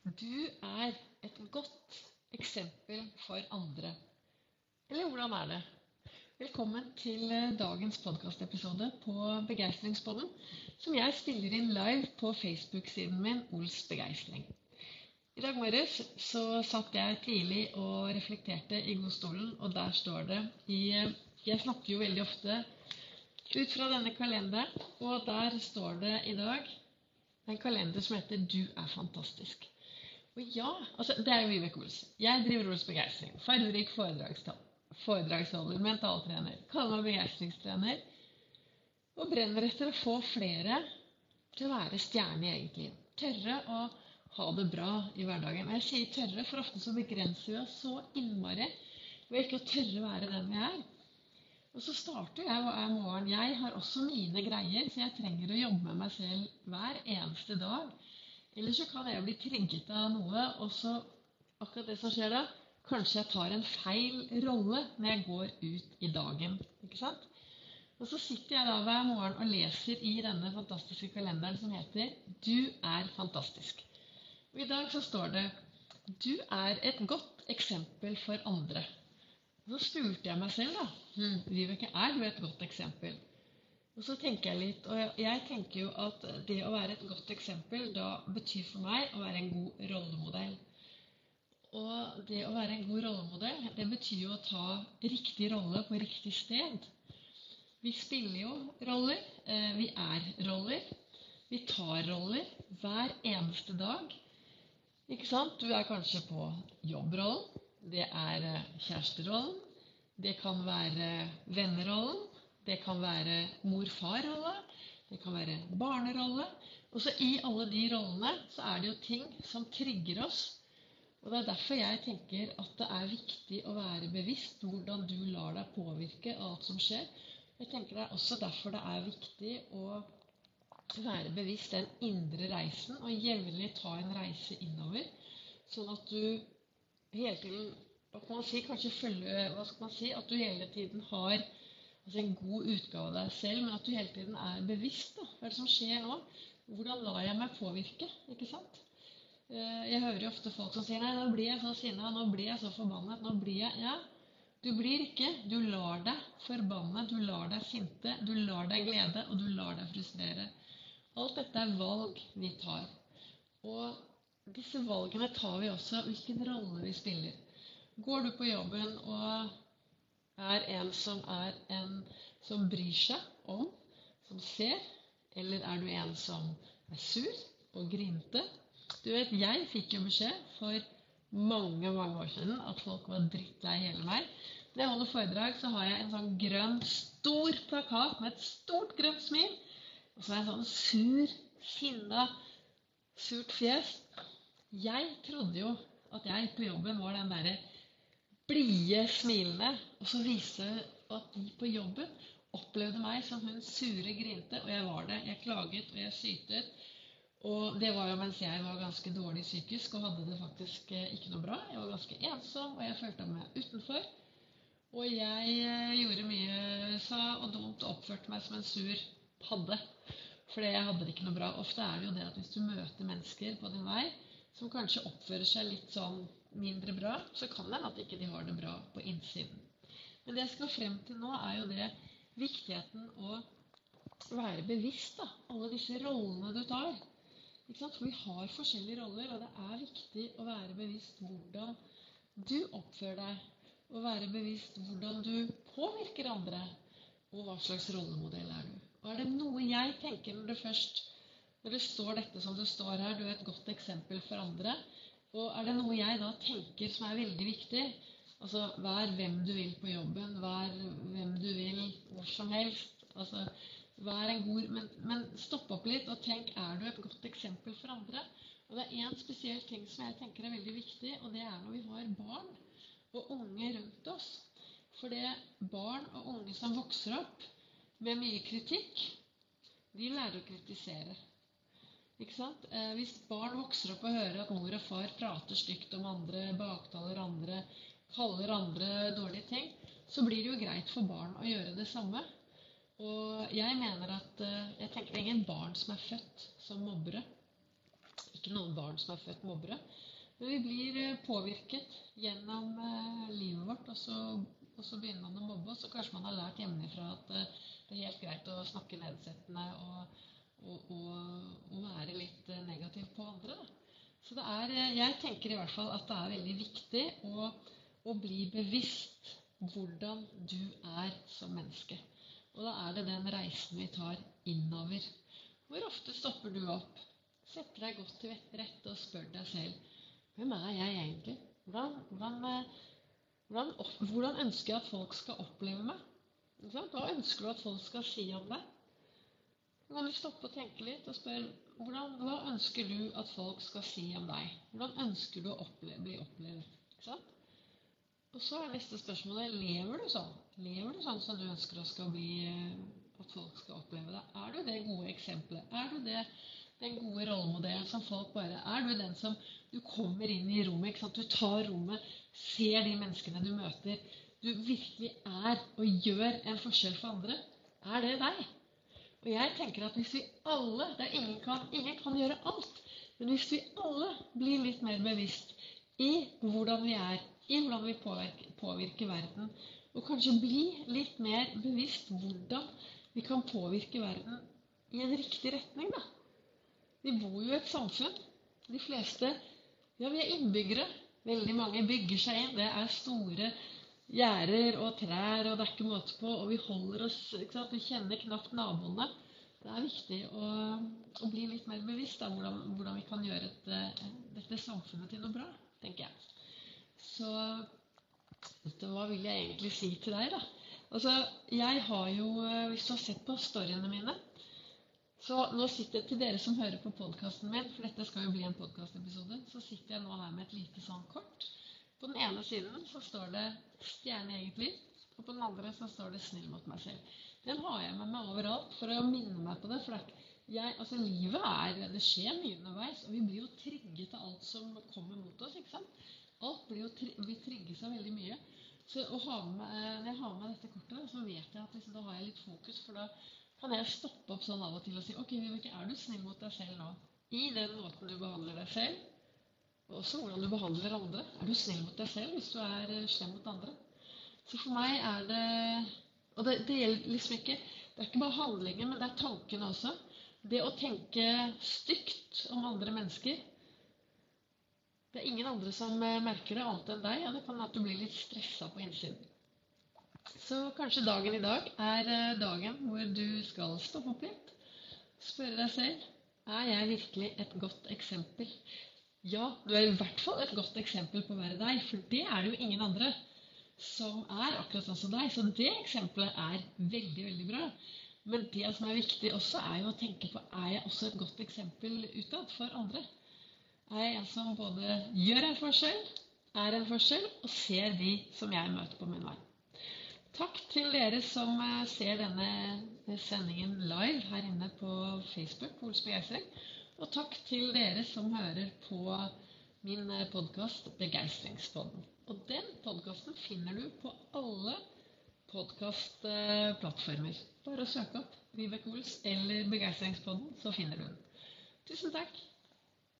Du er et godt eksempel for andre. Eller hvordan er det? Velkommen til eh, dagens podkastepisode på Begeistringspodden, som jeg spiller inn live på Facebook-siden min Ols Begeistring. I dag morges så satt jeg tidlig og reflekterte i godstolen, og der står det i eh, Jeg snakker jo veldig ofte ut fra denne kalenderen, og der står det i dag en kalender som heter 'Du er fantastisk'. Og ja, altså, Det er jo Vibeke Ols. Jeg driver Ols Begeistring. Fargerik foredragsholder, mentaltrener. Kaller meg begeistringstrener. Og brenner etter å få flere til å være stjerne i eget liv. Tørre å ha det bra i hverdagen. Og jeg sier tørre, for ofte så begrenser vi oss så innmari ved ikke å tørre å være den vi er. Og så starter jeg og er morgen. Jeg har også mine greier, så jeg trenger å jobbe med meg selv hver eneste dag eller så kan jeg bli krenket av noe, og så akkurat det som skjer da Kanskje jeg tar en feil rolle når jeg går ut i dagen. ikke sant? Og så sitter jeg da hver morgen og leser i denne fantastiske kalenderen som heter 'Du er fantastisk'. Og I dag så står det 'Du er et godt eksempel for andre'. Og så spurte jeg meg selv, da. Hm, Vibeke, er du et godt eksempel? Og så tenker jeg litt, og jeg tenker jo at det å være et godt eksempel da betyr for meg å være en god rollemodell. Og det å være en god rollemodell, det betyr jo å ta riktig rolle på riktig sted. Vi spiller jo roller. Eh, vi er roller. Vi tar roller hver eneste dag. Ikke sant? Du er kanskje på jobbrollen. Det er eh, kjæresterollen. Det kan være vennerollen. Det kan være mor-far-rolle. Det kan være barnerolle. Og så I alle de rollene så er det jo ting som trigger oss. Og Det er derfor jeg tenker at det er viktig å være bevisst hvordan du lar deg påvirke av alt som skjer. Jeg tenker Det er også derfor det er viktig å være bevisst den indre reisen og jevnlig ta en reise innover. Sånn at du hele tiden hva kan man si, kanskje følge, hva skal man si, At du hele tiden har altså en god utgave av deg selv, men at du hele tiden er bevisst. Da. Hva er det som skjer nå? Hvordan lar jeg meg påvirke? ikke sant? Eh, jeg hører jo ofte folk som sier nei, nå blir jeg så sinna, nå blir jeg så forbannet. nå blir jeg, Ja, du blir ikke. Du lar deg forbanne, du lar deg sinte, du lar deg glede, og du lar deg frustrere. Alt dette er valg vi tar. Og disse valgene tar vi også hvilken rolle vi spiller. Går du på jobben og er en som er en som bryr seg om, som ser? Eller er du en som er sur og grinte? Du vet, Jeg fikk jo beskjed for mange mange år siden at folk var drittlei hele meg. Når jeg holder foredrag, så har jeg en sånn grønn, stor plakat med et stort grønt smil. Og så er jeg en sånn sur, sinna, surt fjes. Jeg trodde jo at jeg på jobben var den derre blide, smilende. Og så viste det at de på jobben opplevde meg som hun sure grinte. Og jeg var det. Jeg klaget, og jeg sytet. Og det var jo mens jeg var ganske dårlig psykisk og hadde det faktisk eh, ikke noe bra. Jeg var ganske ensom, og jeg følte meg utenfor. Og jeg eh, gjorde mye sa og dumt og oppførte meg som en sur padde. Fordi jeg hadde det ikke noe bra. Ofte er det jo det at hvis du møter mennesker på din vei som kanskje oppfører seg litt sånn mindre bra, så kan det hende at ikke de har det bra på innsiden. Men det jeg skal frem til nå, er jo det viktigheten å være bevisst. da, Alle disse rollene du tar. For vi har forskjellige roller, og det er viktig å være bevisst hvordan du oppfører deg. Og være bevisst hvordan du påvirker andre. Og hva slags rollemodell er du. Og er det noe jeg tenker når det først når det står dette som det står her, du er et godt eksempel for andre, og er det noe jeg da tenker som er veldig viktig Altså vær hvem du vil på jobben, vær hvem du vil hvor som helst. Altså, vær en god, men, men stopp opp litt og tenk er du et godt eksempel for andre. Og Det er én spesiell ting som jeg tenker er veldig viktig, og det er når vi har barn og unge rundt oss. For det barn og unge som vokser opp med mye kritikk, de lærer å kritisere. Eh, hvis barn vokser opp og hører at mor og far prater stygt om andre, baktaler andre, kaller andre dårlige ting, så blir det jo greit for barn å gjøre det samme. Og jeg mener at eh, jeg tenker det er ingen barn som er født som mobbere. ikke noen barn som er født mobbere. Men vi blir eh, påvirket gjennom livet vårt, og så, og så, begynner man å mobbe. Og så kanskje man har lært hjemmefra at det er helt greit å snakke nedsettende og, og være litt negativ på andre. Da. Så er, jeg tenker i hvert fall at det er veldig viktig å, å bli bevisst hvordan du er som menneske. Og da er det den reisen vi tar innover. Hvor ofte stopper du opp, setter deg godt til rette og spør deg selv hvem er jeg egentlig? Hvordan, hvordan, hvordan, hvordan ønsker jeg at folk skal oppleve meg? Hva ønsker du at folk skal si om deg? Så kan du stoppe og tenke litt og spørre hvordan, hva ønsker du at folk skal si om deg? Hvordan ønsker du å oppleve, bli opplevd? Ikke sant? Og så er neste spørsmålet lever du sånn? Lever du sånn som du ønsker bli, eh, at folk skal oppleve deg? Er du det gode eksempelet? Er du det, den gode rollemodellen som folk bare Er du den som du kommer inn i rommet, ikke sant? du tar rommet, ser de menneskene du møter, du virkelig er og gjør en forskjell for andre? Er det deg? Og jeg tenker at hvis vi alle det er ingen, kan, ingen kan gjøre alt. Men hvis vi alle blir litt mer bevisst i hvordan vi er, i hvordan vi påvirker, påvirker verden. Og kanskje bli litt mer bevisst hvordan vi kan påvirke verden i en riktig retning. da. Vi bor jo i et samfunn. De fleste Ja, vi er innbyggere. Veldig mange bygger seg inn. Det er store gjerder og trær, og det er ikke måte på. Og vi holder oss? Vi kjenner knapt naboene. Det er viktig å, å bli litt mer bevisst av hvordan, hvordan, vi kan gjøre et, eh, dette samfunnet til noe bra, tenker jeg. Så hva vil jeg egentlig si til deg, da? Altså, jeg har jo eh, Hvis du har sett på storyene mine Så nå sitter jeg til dere som hører på podkasten min, for dette skal jo bli en podkastepisode, så sitter jeg nå her med et lite sånn kort. På den ene siden så står det 'Stjerne eget liv', og på den andre så står det 'Snill mot meg selv'. Den har jeg med meg overalt for å minne meg på det. For jeg, altså, livet er Det skjer mye underveis, og vi blir jo trigget av alt som kommer mot oss. ikke sant? Alt blir jo vi trigges av veldig mye. Så med, når jeg har med dette kortet, så vet jeg at liksom, da har jeg litt fokus. For da kan jeg stoppe opp sånn av og til og si Ok, Vibeke, er du snill mot deg selv nå? I den måten du behandler deg selv, også hvordan du behandler andre. Er du snill mot deg selv hvis du er eh, slem mot andre? Så for meg er det Og det, det gjelder liksom ikke Det er ikke bare handlingen, men det er tankene også. Det å tenke stygt om andre mennesker det er ingen andre som eh, merker det, annet enn deg. Og det kan være at du blir litt stressa på innsiden. Så kanskje dagen i dag er eh, dagen hvor du skal stoppe opp litt. Spørre deg selv er jeg virkelig et godt eksempel. Ja, du er i hvert fall et godt eksempel på å være deg, for det er det jo ingen andre som er akkurat sånn som deg. Så det eksempelet er veldig, veldig bra. Men det som er viktig også, er jo å tenke på er jeg også et godt eksempel utad for andre er en som både gjør en forskjell, er en forskjell, og ser de som jeg møter på min vei. Takk til dere som eh, ser denne sendingen live her inne på Facebook. Ols Begeistring. Og takk til dere som hører på min eh, podkast Begeistringspodden. Og den podkasten finner du på alle podkastplattformer. Bare å søke opp Vibeke Ols eller Begeistringspodden, så finner du den. Tusen takk.